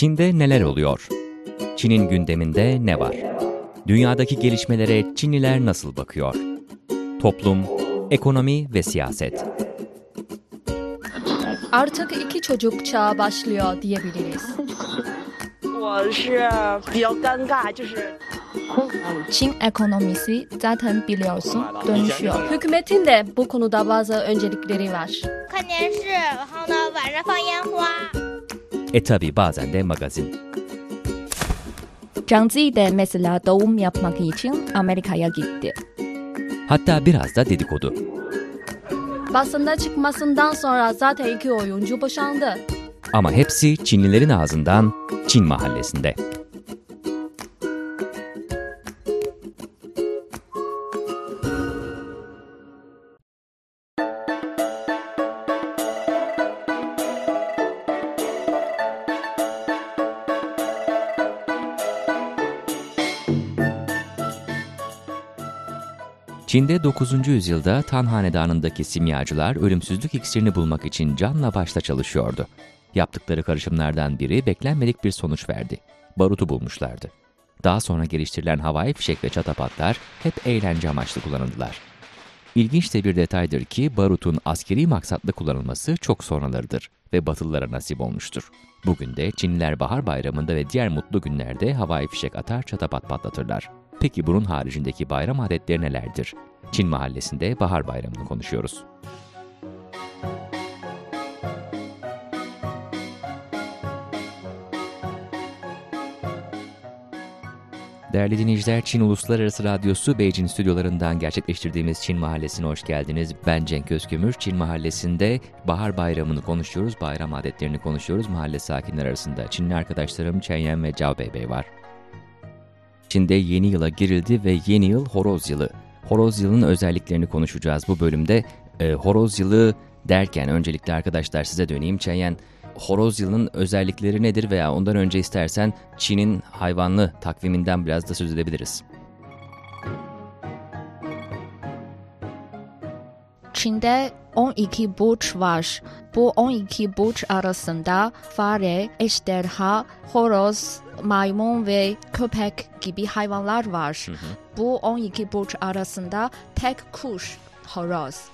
Çin'de neler oluyor? Çin'in gündeminde ne var? Dünyadaki gelişmelere Çinliler nasıl bakıyor? Toplum, ekonomi ve siyaset. Artık iki çocuk çağı başlıyor diyebiliriz. 我是比较尴尬，就是 Çin ekonomisi zaten biliyorsun dönüşüyor. Hükümetin de bu konuda bazı öncelikleri var. 看电视，然后呢晚上放烟花。 E tabi bazen de magazin. Zhang Zi de mesela doğum yapmak için Amerika'ya gitti. Hatta biraz da dedikodu. Basında çıkmasından sonra zaten iki oyuncu boşandı. Ama hepsi Çinlilerin ağzından Çin mahallesinde. Çin'de 9. yüzyılda Tan Hanedanı'ndaki simyacılar ölümsüzlük iksirini bulmak için canla başla çalışıyordu. Yaptıkları karışımlardan biri beklenmedik bir sonuç verdi. Barutu bulmuşlardı. Daha sonra geliştirilen havai fişek ve çatapatlar hep eğlence amaçlı kullanıldılar. İlginç de bir detaydır ki barutun askeri maksatlı kullanılması çok sonralarıdır ve Batılılara nasip olmuştur. Bugün de Çinliler Bahar Bayramı'nda ve diğer mutlu günlerde havai fişek atar çatapat patlatırlar. Peki bunun haricindeki bayram adetleri nelerdir? Çin mahallesinde Bahar Bayramı'nı konuşuyoruz. Değerli dinleyiciler, Çin Uluslararası Radyosu Beijing stüdyolarından gerçekleştirdiğimiz Çin Mahallesi'ne hoş geldiniz. Ben Cenk Özkömür. Çin Mahallesi'nde Bahar Bayramı'nı konuşuyoruz, bayram adetlerini konuşuyoruz mahalle sakinler arasında. Çinli arkadaşlarım Chen ve Zhao Beibei var. Çin'de yeni yıla girildi ve yeni yıl horoz yılı. Horoz yılının özelliklerini konuşacağız bu bölümde. E, horoz yılı derken öncelikle arkadaşlar size döneyim. Çeyen, horoz yılının özellikleri nedir veya ondan önce istersen Çin'in hayvanlı takviminden biraz da söz edebiliriz. Çin'de 12 burç var. Bu 12 burç arasında fare, ejderha, horoz, maymun ve köpek gibi hayvanlar var. Bu 12 burç arasında tek kuş horoz.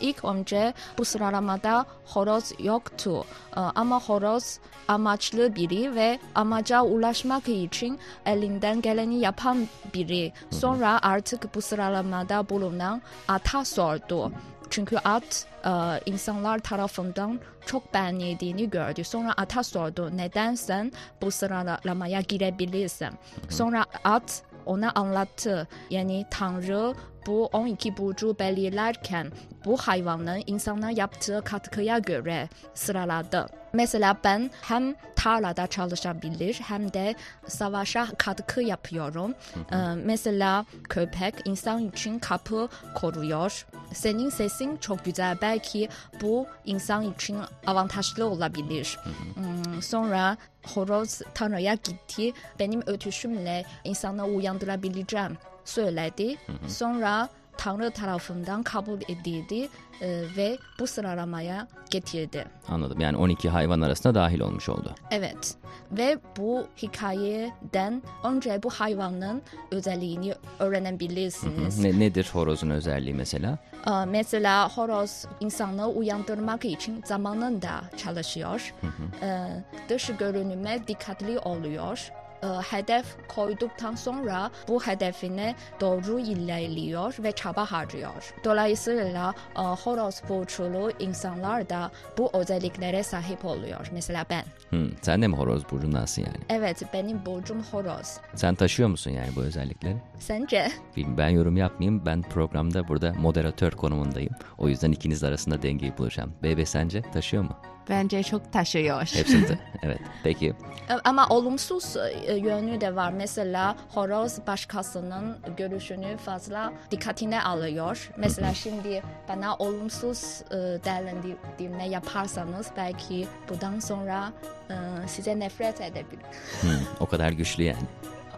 İlk önce bu sıralamada horoz yoktu. Ee, Ama horoz amaçlı biri ve amaca ulaşmak için elinden geleni yapan biri. Sonra artık bu sıralamada bulunan ata sordu. Çünkü at e, insanlar tarafından çok beğenildiğini gördü. Sonra ata sordu neden sen bu sıralamaya girebilirsin. Sonra at ona anlattı. Yani Tanrı bu 12 burcu belirlerken bu hayvanın insana yaptığı katkıya göre sıraladı. Mesela ben hem tarlada çalışabilir hem de savaşa katkı yapıyorum. Ee, mesela köpek insan için kapı koruyor. Senin sesin çok güzel. Belki bu insan için avantajlı olabilir. Hmm, Sonra horoz Tanrı'ya gitti. Benim ötüşümle insanı uyandırabileceğim söyledi. Sonra Tanrı tarafından kabul edildi e, ve bu sıralamaya getirdi. Anladım. Yani 12 hayvan arasında dahil olmuş oldu. Evet ve bu hikayeden önce bu hayvanın özelliğini öğrenebilirsiniz. Ne, nedir horozun özelliği mesela? Ee, mesela horoz insanı uyandırmak için zamanında çalışıyor. Ee, dış görünüme dikkatli oluyor. Ee, hedef koyduktan sonra bu hedefine doğru ilerliyor ve çaba harcıyor. Dolayısıyla e, horoz burçlu insanlar da bu özelliklere sahip oluyor. Mesela ben. Hmm, sen de mi horoz burcundansın yani? Evet benim burcum horoz. Sen taşıyor musun yani bu özellikleri? Sence? Bilmiyorum, Ben yorum yapmayayım. Ben programda burada moderatör konumundayım. O yüzden ikiniz arasında dengeyi bulacağım. Bebe sence taşıyor mu? Bence çok taşıyor. Hepsinde. evet. Peki. E, Ama olumsuz e, yönü de var. Mesela horoz başkasının görüşünü fazla dikkatine alıyor. Mesela şimdi bana olumsuz e, değerlendirme yaparsanız belki bundan sonra size nefret edebilir. Hmm, o kadar güçlü yani.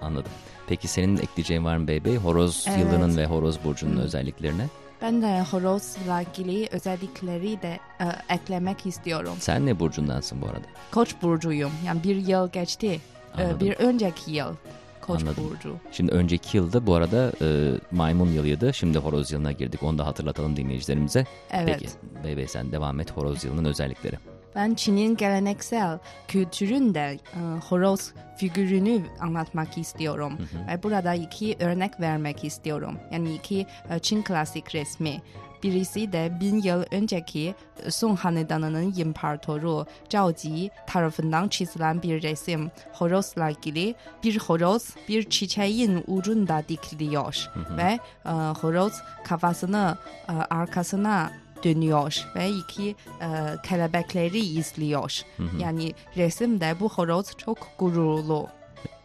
Anladım. Peki senin ekleyeceğin var mı Bebe? Horoz Evet. yılının ve horoz burcunun özelliklerine? Ben de horozla ilgili özellikleri de e, eklemek istiyorum. Sen ne burcundansın bu arada? Koç burcuyum. Yani bir yıl geçti. E, bir önceki yıl Koç Anladım. burcu. Şimdi önceki yılda bu arada e, maymun yılıydı. Şimdi horoz yılına girdik. Onu da hatırlatalım dinleyicilerimize. Evet. Peki Beybey sen devam et horoz yılının özellikleri. Ben Çin'in geleneksel kültüründe e, horoz figürünü anlatmak istiyorum. Ve burada iki örnek vermek istiyorum. Yani iki e, Çin klasik resmi. Birisi de bin yıl önceki Song Hanedanı'nın imparatoru Zhao Ji tarafından çizilen bir resim. Horozla ilgili bir horoz bir çiçeğin ucunda dikiliyor. Ve e, horoz kafasını e, arkasına dönüyor ve iki e, kelebekleri izliyor. Yani resimde bu horoz çok gururlu.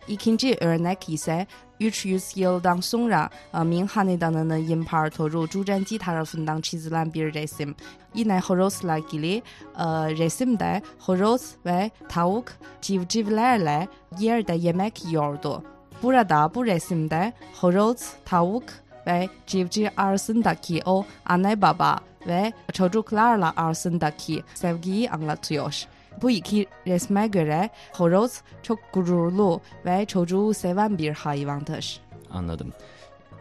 İkinci örnek ise 300 yıldan sonra e, Ming Hanedanı'nın imparatoru Zhu Zhenji tarafından çizilen bir resim. Yine horozla ilgili resimde horoz ve tavuk civcivlerle yerde yemek yiyordu. Burada bu resimde horoz, tavuk ve civciv arasındaki o anne baba ve çocuklarla arasındaki sevgiyi anlatıyor. Bu iki resme göre horoz çok gururlu ve çocuğu seven bir hayvandır. Anladım.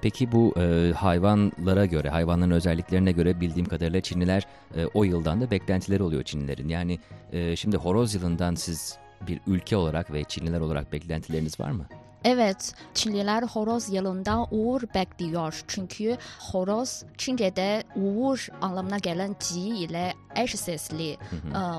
Peki bu e, hayvanlara göre, hayvanların özelliklerine göre bildiğim kadarıyla Çinliler e, o yıldan da beklentileri oluyor Çinlilerin. Yani e, şimdi horoz yılından siz bir ülke olarak ve Çinliler olarak beklentileriniz var mı? Evet, Çinliler horoz yılından uğur bekliyor. Çünkü horoz Çince'de uğur anlamına gelen ci ile eş sesli. Ee,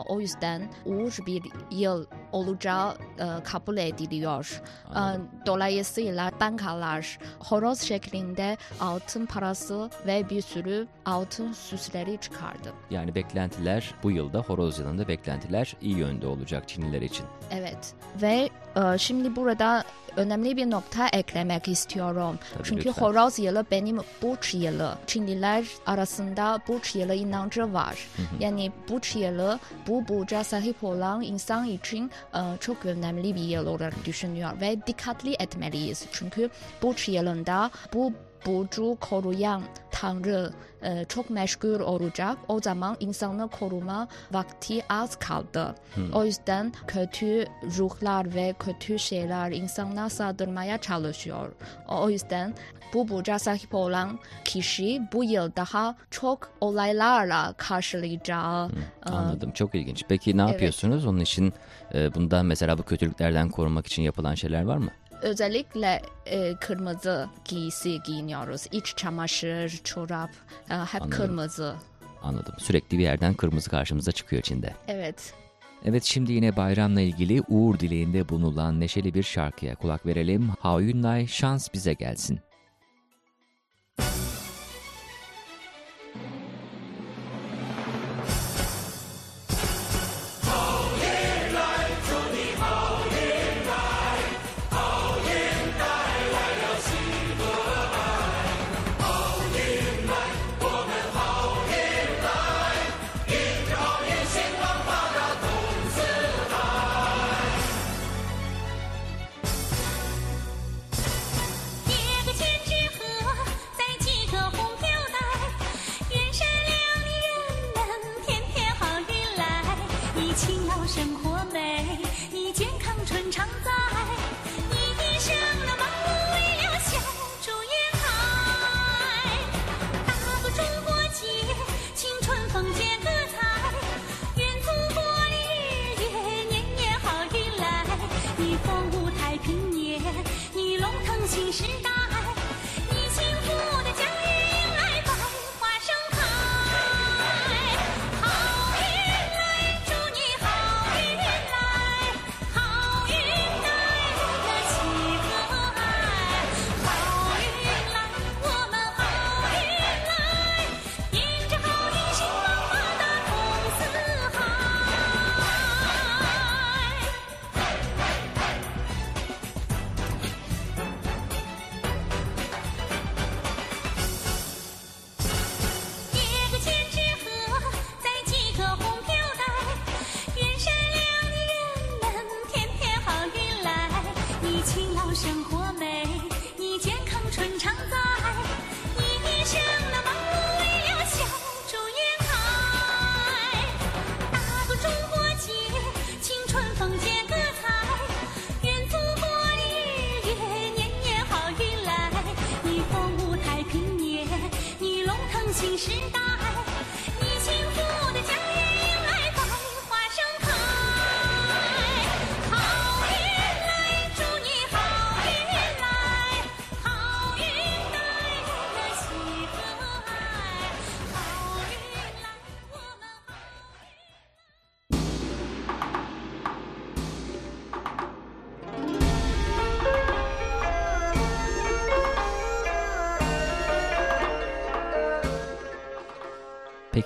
o yüzden uğur bir yıl olacağı e, kabul ediliyor. Ee, dolayısıyla bankalar horoz şeklinde altın parası ve bir sürü altın süsleri çıkardı. Yani beklentiler bu yılda horoz yılında beklentiler iyi yönde olacak Çinliler için. Evet ve e, şimdi burada önemli bir nokta eklemek istiyorum. Tabii, Çünkü lütfen. horoz yılı benim burç yılı. Çinliler arasında burç yılı inancı var. Yani burç yılı bu burca sahip olan insan için e, çok önemli bir yıl olarak düşünüyor ve dikkatli etmeliyiz. Çünkü burç yılında bu burcu koruyan Tanrı e, çok meşgul olacak. O zaman insanı koruma vakti az kaldı. O yüzden kötü ruhlar ve kötü şeyler insanlar saldırmaya çalışıyor. O yüzden bu burca sahip olan kişi bu yıl daha çok olaylarla karşılayacağı e, Anladım. Çok ilginç. Peki ne Evet. yapıyorsunuz? Onun için e, bundan mesela bu kötülüklerden korunmak için yapılan şeyler var mı? Özellikle e, kırmızı giysi giyiniyoruz. İç çamaşır, çorap e, hep Anladım. kırmızı. Anladım. Sürekli bir yerden kırmızı karşımıza çıkıyor Çin'de. Evet. Evet şimdi yine bayramla ilgili uğur dileğinde bulunan neşeli bir şarkıya kulak verelim. Hao Yunlay şans bize gelsin.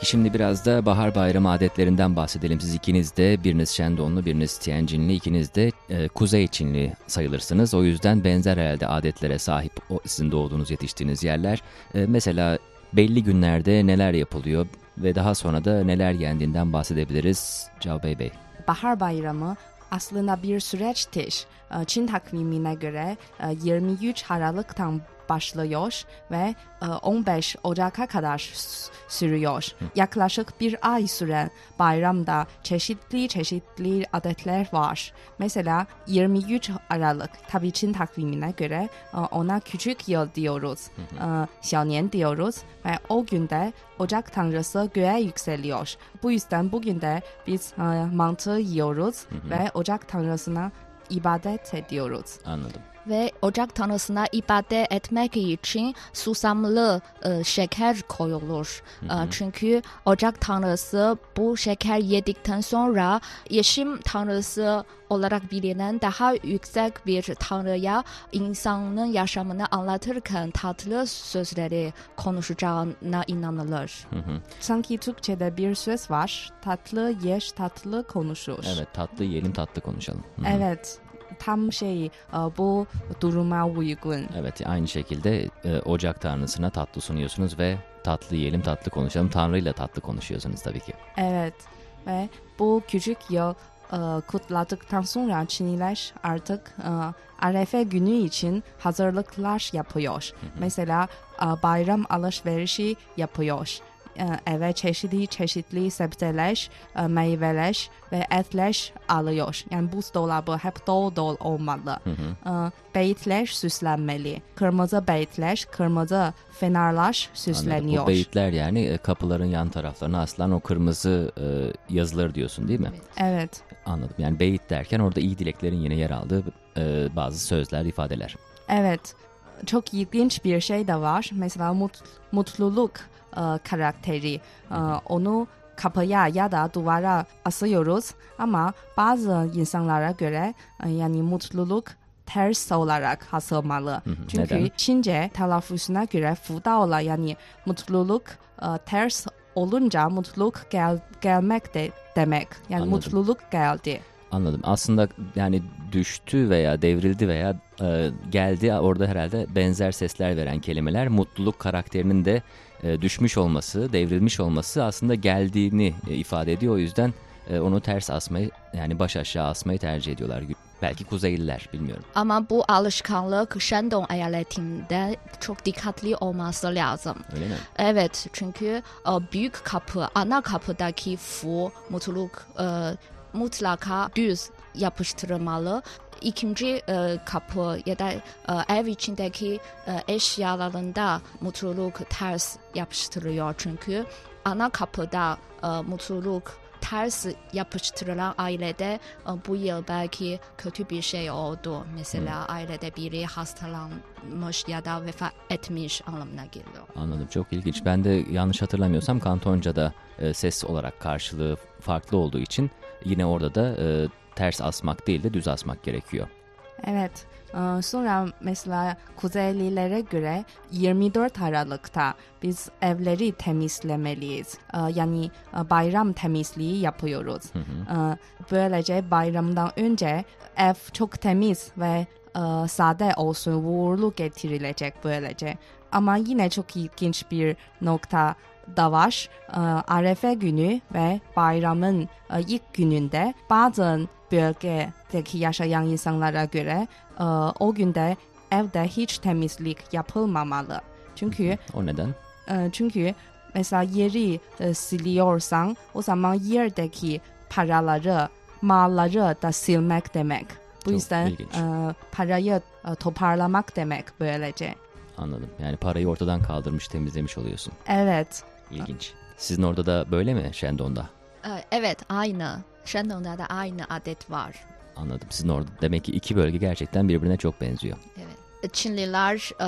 Peki şimdi biraz da bahar bayramı adetlerinden bahsedelim. Siz ikiniz de biriniz Şendonlu, biriniz Tianjinli, ikiniz de e, Kuzey Çinli sayılırsınız. O yüzden benzer herhalde adetlere sahip o sizin doğduğunuz, yetiştiğiniz yerler. E, mesela belli günlerde neler yapılıyor ve daha sonra da neler yendiğinden bahsedebiliriz Cao Bey Bey. Bahar Bayramı aslında bir süreçtir. Ee, Çin takvimine göre e, 23 Aralık'tan başlıyor ve e, 15 Ocak'a kadar sürüyor. Yaklaşık bir ay süren bayramda çeşitli çeşitli adetler var. Mesela 23 Aralık tabii Çin takvimine göre e, ona küçük yıl diyoruz. E, Xiaonian diyoruz ve o günde Ocak Tanrısı göğe yükseliyor. Bu yüzden bugün de biz e, mantı yiyoruz ve Ocak Tanrısına ibadet ediyoruz. Anladım. Ve Ocak Tanrısına ibadet etmek için susamlı e, şeker koyulur. E, çünkü Ocak Tanrısı bu şeker yedikten sonra yaşam Tanrısı olarak bilinen daha yüksek bir Tanrı'ya insanın yaşamını anlatırken tatlı sözleri konuşacağına inanılır. Hı hı. Sanki Türkçe'de bir söz var. Tatlı yeş tatlı konuşur. Evet tatlı yiyelim tatlı konuşalım. Hı hı. Evet. Tam şey e, bu duruma uygun. Evet aynı şekilde e, Ocak Tanrısına tatlı sunuyorsunuz ve tatlı yiyelim tatlı konuşalım. Tanrı ile tatlı konuşuyorsunuz tabii ki. Evet ve bu küçük yıl e, kutladıktan sonra Çinliler artık Arefe günü için hazırlıklar yapıyor. Mesela bayram alışverişi yapıyor. E, eve çeşitli çeşitli sebzeler, e, meyveler ve etler alıyor. Yani buzdolabı hep dolu dolu olmalı. E, beyitler süslenmeli. Kırmızı beyitler, kırmızı Anladım. süsleniyor. Bu beyitler yani e, kapıların yan taraflarına asılan o kırmızı e, yazıları diyorsun değil mi? Evet. Anladım. Yani beyit derken orada iyi dileklerin yine yer aldığı e, bazı sözler, ifadeler. Evet. Çok ilginç bir şey de var. Mesela mut- mutluluk e, karakteri. E, onu kapıya ya da duvara asıyoruz. Ama bazı insanlara göre e, yani mutluluk ters olarak asılmalı. Çünkü neden? Çince telaffuzuna göre fudaola yani mutluluk e, ters olunca mutluluk gel gelmek de demek. Yani Anladım. mutluluk geldi. Anladım. Aslında yani düştü veya devrildi veya e, geldi orada herhalde benzer sesler veren kelimeler mutluluk karakterinin de e, düşmüş olması, devrilmiş olması aslında geldiğini e, ifade ediyor. O yüzden e, onu ters asmayı yani baş aşağı asmayı tercih ediyorlar. Belki Kuzeyliler bilmiyorum. Ama bu alışkanlık Shandong eyaletinde çok dikkatli olması lazım. Öyle mi? Evet çünkü e, büyük kapı, ana kapıdaki fu, mutluluk e, mutlaka düz yapıştırılmalı. İkinci e, kapı ya da e, ev içindeki e, eşyalarında mutluluk ters yapıştırılıyor çünkü ana kapıda e, mutluluk ters yapıştırılan ailede e, bu yıl belki kötü bir şey oldu. Mesela ailede biri hastalanmış ya da vefat etmiş anlamına geliyor. Anladım. Çok ilginç. Ben de yanlış hatırlamıyorsam Kantonca'da e, ses olarak karşılığı farklı olduğu için yine orada da e, ters asmak değil de düz asmak gerekiyor. Evet. Ee, Sonra mesela Kuzeylilere göre 24 Aralık'ta biz evleri temizlemeliyiz. Ee, Yani e, bayram temizliği yapıyoruz. Ee, Böylece bayramdan önce ev çok temiz ve e, sade olsun, uğurlu getirilecek böylece. Ama yine çok ilginç bir nokta da var. Arefe günü ve bayramın e, ilk gününde bazı bölgedeki yaşayan insanlara göre e, o günde evde hiç temizlik yapılmamalı. Çünkü O neden? e, çünkü mesela yeri e, siliyorsan o zaman yerdeki paraları, malları da silmek demek. Bu Çok yüzden ilginç. e, parayı e, toparlamak demek böylece. Anladım. Yani parayı ortadan kaldırmış, temizlemiş oluyorsun. Evet. İlginç. Sizin orada da böyle mi Şendon'da? E, Evet aynı. Shandong'da da aynı adet var. Anladım. Sizin orada demek ki iki bölge gerçekten birbirine çok benziyor. Evet. Çinliler e,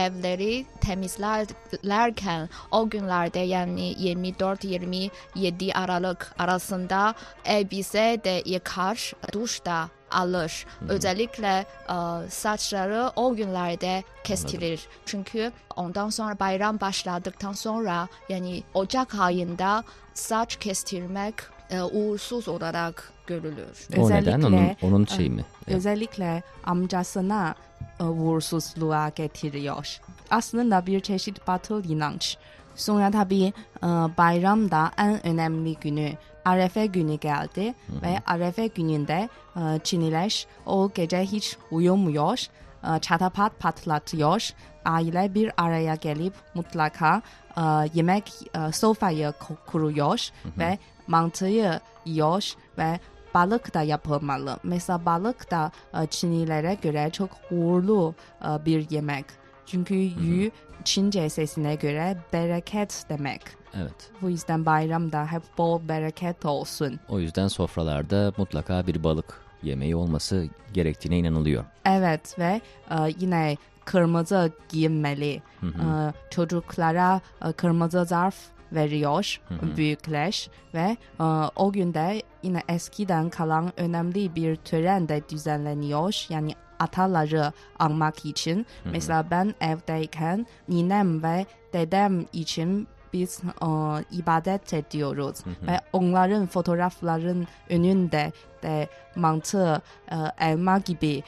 evleri temizlerken o günlerde yani 24-27 Aralık arasında elbise de yıkar, duş da alır. Özellikle e, saçları o günlerde kestirir. Çünkü ondan sonra bayram başladıktan sonra yani Ocak ayında saç kestirmek e, uğursuz olarak görülür. O neden? Onun, Özellikle- onun şey mi? Özellikle amcasına e, uğursuzluğa getiriyor. Aslında bir çeşit batıl inanç. Sonra tabii e, bayramda en önemli günü Arefe günü geldi ve Arefe gününde e, Çiniler o gece hiç uyumuyor, e, çatapat patlatıyor. Aile bir araya gelip mutlaka e, yemek e, sofrayı ku- kuruyor ve mantıyı yiyor ve balık da yapılmalı. Mesela balık da e, Çinlilere göre çok uğurlu e, bir yemek. Çünkü yu Çince sesine göre bereket demek. Evet. Bu yüzden bayramda hep bol bereket olsun. O yüzden sofralarda mutlaka bir balık yemeği olması gerektiğine inanılıyor. Evet ve e, yine kırmızı giyinmeli. E, çocuklara e, kırmızı zarf veriyor büyükler ve e, o günde yine eskiden kalan önemli bir tören de düzenleniyor. Yani ataları anmak için. Mesela ben evdeyken ninem ve dedem için biz e, ibadet ediyoruz ve onların fotoğrafların önünde de mantı, e, elma gibi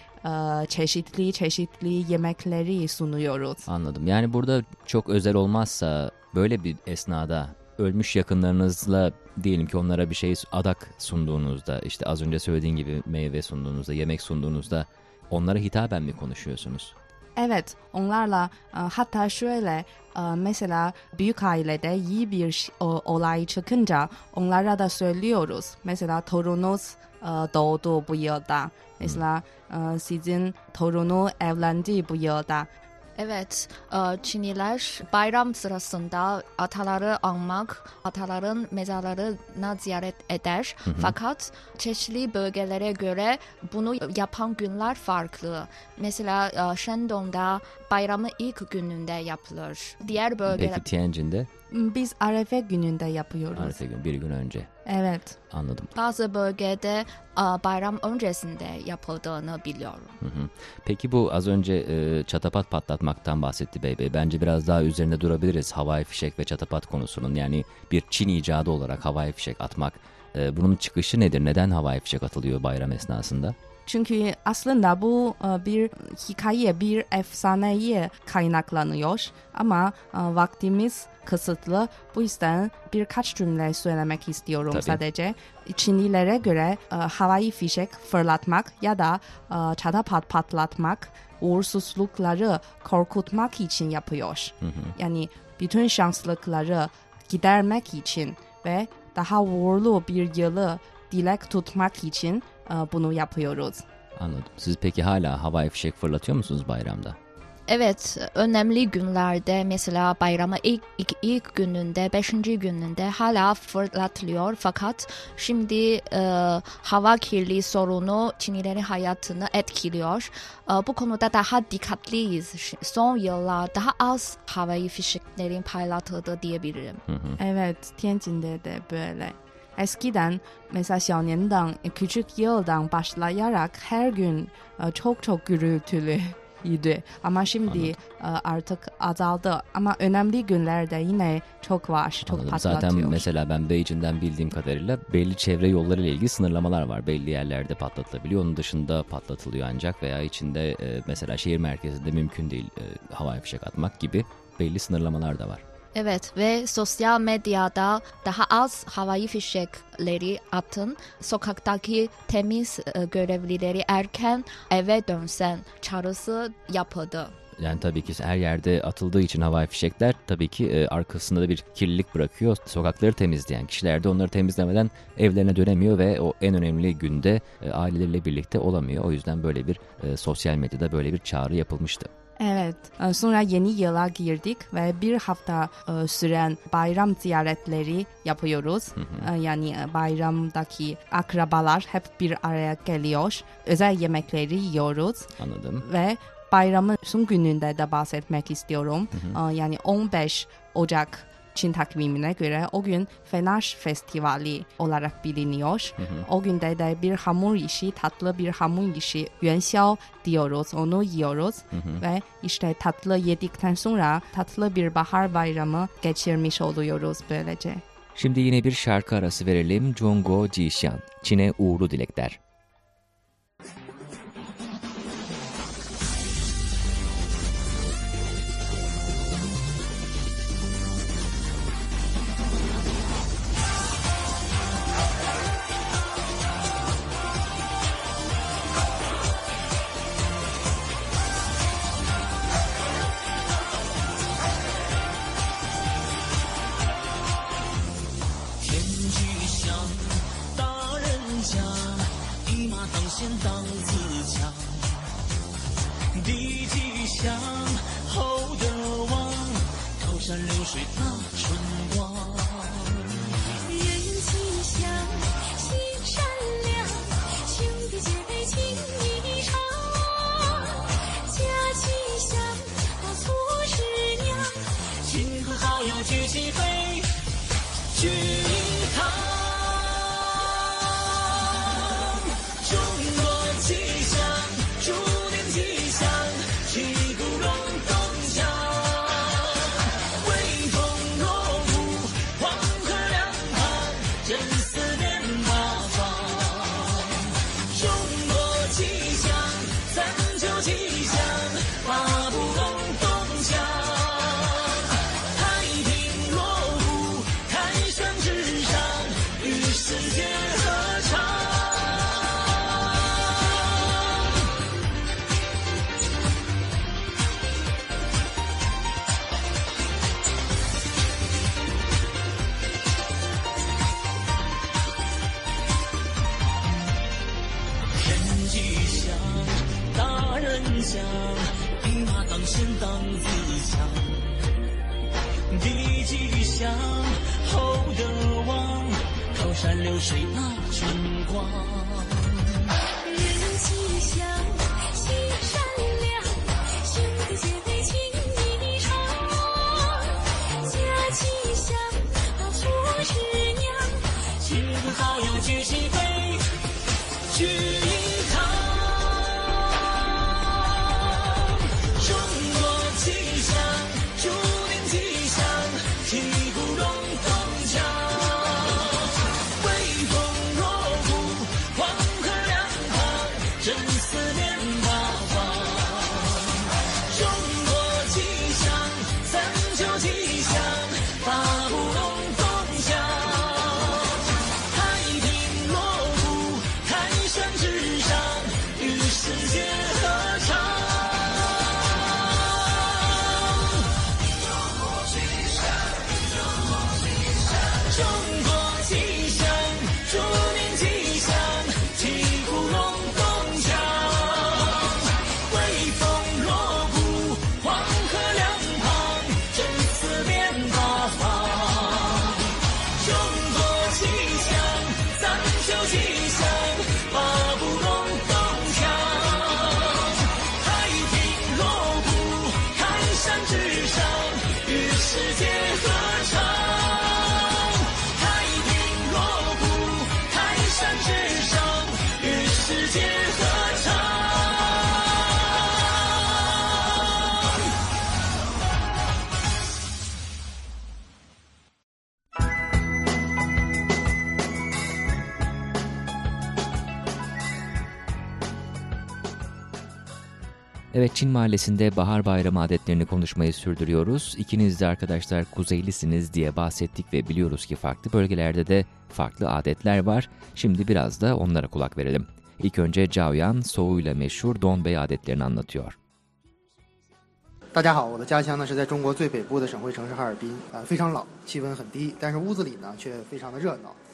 çeşitli çeşitli yemekleri sunuyoruz. Anladım. Yani burada çok özel olmazsa böyle bir esnada ölmüş yakınlarınızla diyelim ki onlara bir şey adak sunduğunuzda işte az önce söylediğin gibi meyve sunduğunuzda yemek sunduğunuzda onlara hitaben mi konuşuyorsunuz? Evet, onlarla e, hatta şöyle e, mesela büyük ailede iyi bir olay çıkınca onlara da söylüyoruz. Mesela torununuz e, doğdu bu yılda. Mesela e, sizin torunu evlendi bu yılda. Evet, e, Çinliler bayram sırasında ataları anmak, ataların mezarlarına ziyaret eder. Fakat çeşitli bölgelere göre bunu yapan günler farklı. Mesela e, Shandong'da bayramın ilk gününde yapılır. Diğer bölgeler... Peki Tianjin'de Biz Arefe gününde yapıyoruz. Arife gün bir gün önce Evet. anladım. Bazı bölgede bayram öncesinde yapıldığını biliyorum. Hı hı. Peki bu az önce e, çatapat patlatmaktan bahsetti Bey Bey. Bence biraz daha üzerinde durabiliriz havai fişek ve çatapat konusunun. Yani bir Çin icadı olarak havai fişek atmak. E, bunun çıkışı nedir? Neden havai fişek atılıyor bayram esnasında? Çünkü aslında bu e, bir hikaye, bir efsaneye kaynaklanıyor. Ama e, vaktimiz kısıtlı. Bu yüzden birkaç cümle söylemek istiyorum Tabii. sadece. Çinlilere göre e, havai fişek fırlatmak ya da e, çatapat patlatmak uğursuzlukları korkutmak için yapıyor. Yani bütün şanslıkları gidermek için ve daha uğurlu bir yılı dilek tutmak için bunu yapıyoruz. Anladım. Siz peki hala havai fişek fırlatıyor musunuz bayramda? Evet, önemli günlerde mesela bayrama ilk, ilk, ilk gününde, beşinci gününde hala fırlatılıyor. Fakat şimdi e, hava kirliliği sorunu Çinlilerin hayatını etkiliyor. E, bu konuda daha dikkatliyiz. Son yıllar daha az havai fişeklerin paylaşıldığı diyebilirim. Evet, Tianjin'de de böyle. Eskiden mesela Xiaoyan'dan küçük yıldan başlayarak her gün e, çok çok gürültülü idi. Ama şimdi Anladım. E, artık azaldı. Ama önemli günlerde yine çok var, çok Anladım. patlatıyor. Zaten mesela ben Beijing'den bildiğim kadarıyla belli çevre yolları ile ilgili sınırlamalar var. Belli yerlerde patlatılabiliyor. Onun dışında patlatılıyor ancak veya içinde e, mesela şehir merkezinde mümkün değil havai fişek atmak gibi belli sınırlamalar da var. Evet ve sosyal medyada daha az havai fişekleri atın, sokaktaki temiz e, görevlileri erken eve dönsen çağrısı yapıldı. Yani tabii ki her yerde atıldığı için havai fişekler tabii ki e, arkasında da bir kirlilik bırakıyor. Sokakları temizleyen kişiler de onları temizlemeden evlerine dönemiyor ve o en önemli günde e, aileleriyle birlikte olamıyor. O yüzden böyle bir sosyal medyada böyle bir çağrı yapılmıştı. Evet. e, Sonra yeni yıla girdik ve bir hafta e, süren bayram ziyaretleri yapıyoruz. E, Yani e, bayramdaki akrabalar hep bir araya geliyor. Özel yemekleri yiyoruz Anladım. ve bayramın son gününde de bahsetmek istiyorum. E, Yani 15 Ocak Çin takvimine göre o gün Fenaş Festivali olarak biliniyor. O günde de bir hamur işi, tatlı bir hamur işi yuanxiao diyoruz. Onu yiyoruz ve işte tatlı yedikten sonra tatlı bir bahar bayramı geçirmiş oluyoruz böylece. Şimdi yine bir şarkı arası verelim. Jungo Jishan, Çin'e uğurlu dilekler. 一马当先当自强，地吉祥，厚德旺，靠山流水纳春光，人吉祥。Evet Çin mahallesinde bahar bayramı adetlerini konuşmayı sürdürüyoruz. İkiniz de arkadaşlar kuzeylisiniz diye bahsettik ve biliyoruz ki farklı bölgelerde de farklı adetler var. Şimdi biraz da onlara kulak verelim. İlk önce Caoyan soğuğuyla meşhur Donbey adetlerini anlatıyor. 大家好，我的家乡呢是在中国最北部的省会城市哈尔滨，啊、非常冷，气温很低，但是屋子里呢却非常的热闹，非常的暖和。因为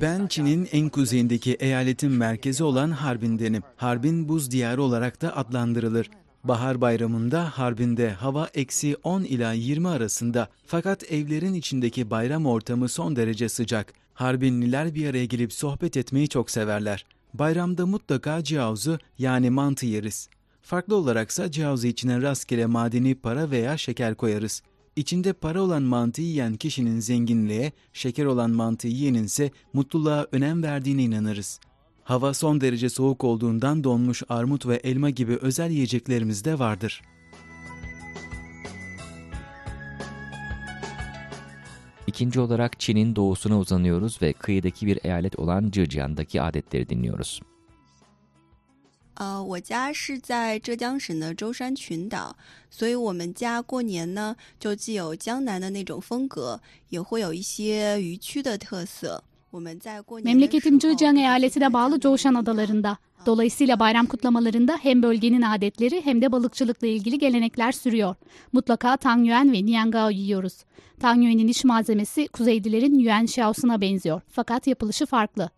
Ben Çin'in en kuzeyindeki eyaletin merkezi olan Harbin'denim. Harbin buz diyarı olarak da adlandırılır. Bahar bayramında Harbin'de hava eksi 10 ila 20 arasında fakat evlerin içindeki bayram ortamı son derece sıcak. Harbinliler bir araya gelip sohbet etmeyi çok severler. Bayramda mutlaka ciaozu yani mantı yeriz. Farklı olaraksa ciaozu içine rastgele madeni para veya şeker koyarız. İçinde para olan mantı yiyen kişinin zenginliğe, şeker olan mantı yiyenin ise mutluluğa önem verdiğine inanırız. Hava son derece soğuk olduğundan donmuş armut ve elma gibi özel yiyeceklerimiz de vardır. İkinci olarak Çin'in doğusuna uzanıyoruz ve kıyıdaki bir eyalet olan Zhejiang'daki adetleri dinliyoruz. 呃，我家是在浙江省的舟山群岛，所以我们家过年呢，就既有江南的那种风格，也会有一些渔区的特色。我们在过年的时 Memleketim 候 Zhejiang eyaletine bağlı Coğuşan adalarında. Dolayısıyla bayram kutlamalarında hem bölgenin adetleri hem de balıkçılıkla ilgili gelenekler sürüyor. Mutlaka Tang Yuan ve Niangao yiyoruz. Tang Yuan'in iş malzemesi Kuzeylilerin Yuan Xiaosuna benziyor fakat yapılışı farklı.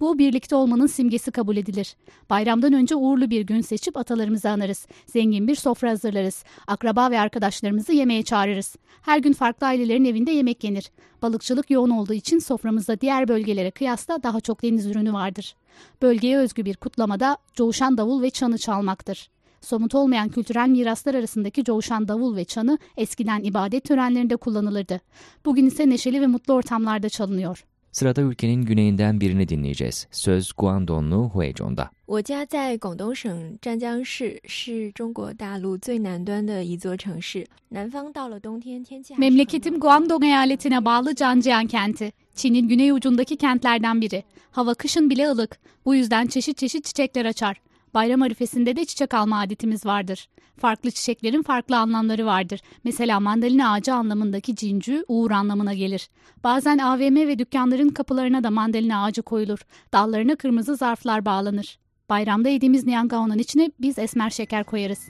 Bu birlikte olmanın simgesi kabul edilir. Bayramdan önce uğurlu bir gün seçip atalarımızı anarız. Zengin bir sofra hazırlarız. Akraba ve arkadaşlarımızı yemeğe çağırırız. Her gün farklı ailelerin evinde yemek yenir. Balıkçılık yoğun olduğu için soframızda diğer bölgelere kıyasla daha çok deniz ürünü vardır. Bölgeye özgü bir kutlamada coğuşan davul ve çanı çalmaktır. Somut olmayan kültürel miraslar arasındaki coğuşan davul ve çanı eskiden ibadet törenlerinde kullanılırdı. Bugün ise neşeli ve mutlu ortamlarda çalınıyor. Sırada ülkenin güneyinden birini dinleyeceğiz. Söz Guangdonglu Huizhong'da. 我家在广东省湛江市，是中国大陆最南端的一座城市。南方到了冬天，天气还是很 Memleketim Guangdong eyaletine bağlı Zhangjiang kenti. Çin'in güney ucundaki kentlerden biri. Hava kışın bile ılık. Bu yüzden çeşit çeşit çiçekler açar. Bayram arifesinde de çiçek alma adetimiz vardır. Farklı çiçeklerin farklı anlamları vardır. Mesela mandalina ağacı anlamındaki cincü uğur anlamına gelir. Bazen AVM ve dükkanların kapılarına da mandalina ağacı koyulur. Dallarına kırmızı zarflar bağlanır. Bayramda yediğimiz niyangaonun içine biz esmer şeker koyarız.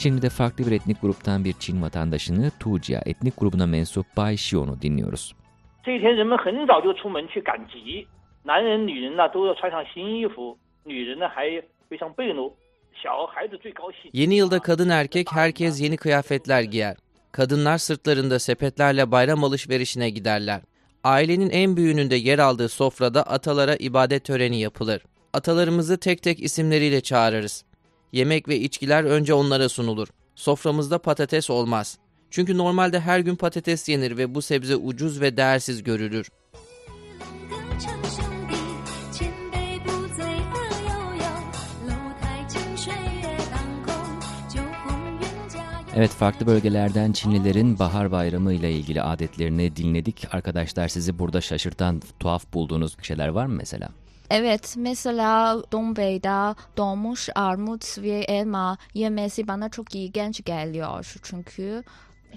Şimdi de farklı bir etnik gruptan bir Çin vatandaşını Tujia etnik grubuna mensup Bai Xion'u dinliyoruz. 这一天人们很早就出门去赶集，男人、女人呢都要穿上新衣服，女人呢还背上背篓，小孩子最高兴。 Yeni yılda kadın erkek herkes yeni kıyafetler giyer. Kadınlar sırtlarında sepetlerle bayram alışverişine giderler. Ailenin en büyüğünün de yer aldığı sofrada atalara ibadet töreni yapılır. Atalarımızı tek tek isimleriyle çağırırız. Yemek ve içkiler önce onlara sunulur. Soframızda patates olmaz. Çünkü normalde her gün patates yenir ve bu sebze ucuz ve değersiz görülür. Evet farklı bölgelerden Çinlilerin bahar bayramı ile ilgili adetlerini dinledik. Arkadaşlar sizi burada şaşırtan, tuhaf bulduğunuz şeyler var mı mesela? Evet, mesela Dongbei'de donmuş armut ve elma yemesi bana çok ilginç geliyor. Çünkü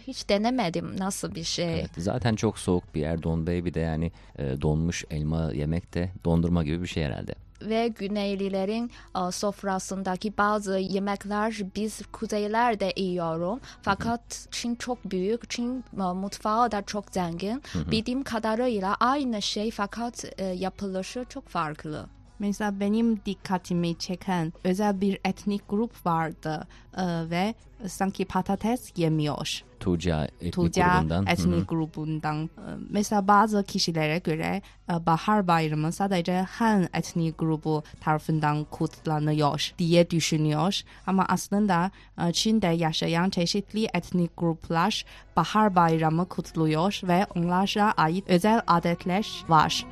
hiç denemedim nasıl bir şey. Evet, zaten çok soğuk bir yer Donbey bir de yani e, donmuş elma yemek de dondurma gibi bir şey herhalde. Ve Güneylilerin e, sofrasındaki bazı yemekler biz kuzeylerde yiyorum. Fakat Çin çok büyük, Çin e, mutfağı da çok zengin. Bildiğim kadarıyla aynı şey fakat e, yapılışı çok farklı. Mesela benim dikkatimi çeken özel bir etnik grup vardı e, ve sanki patates yemiyor. Tuca etnik Tuca grubundan. Etnik grubundan. E, Mesela bazı kişilere göre e, bahar bayramı sadece Han etnik grubu tarafından kutlanıyor diye düşünüyor. Ama aslında e, Çin'de yaşayan çeşitli etnik gruplar bahar bayramı kutluyor ve onlara ait özel adetler var.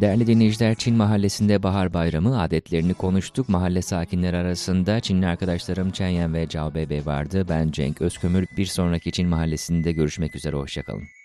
Değerli dinleyiciler Çin mahallesinde bahar bayramı adetlerini konuştuk. Mahalle sakinleri arasında Çinli arkadaşlarım Chen Yan ve Cao Bebe vardı. Ben Cenk Özkömür. Bir sonraki Çin mahallesinde görüşmek üzere. Hoşçakalın.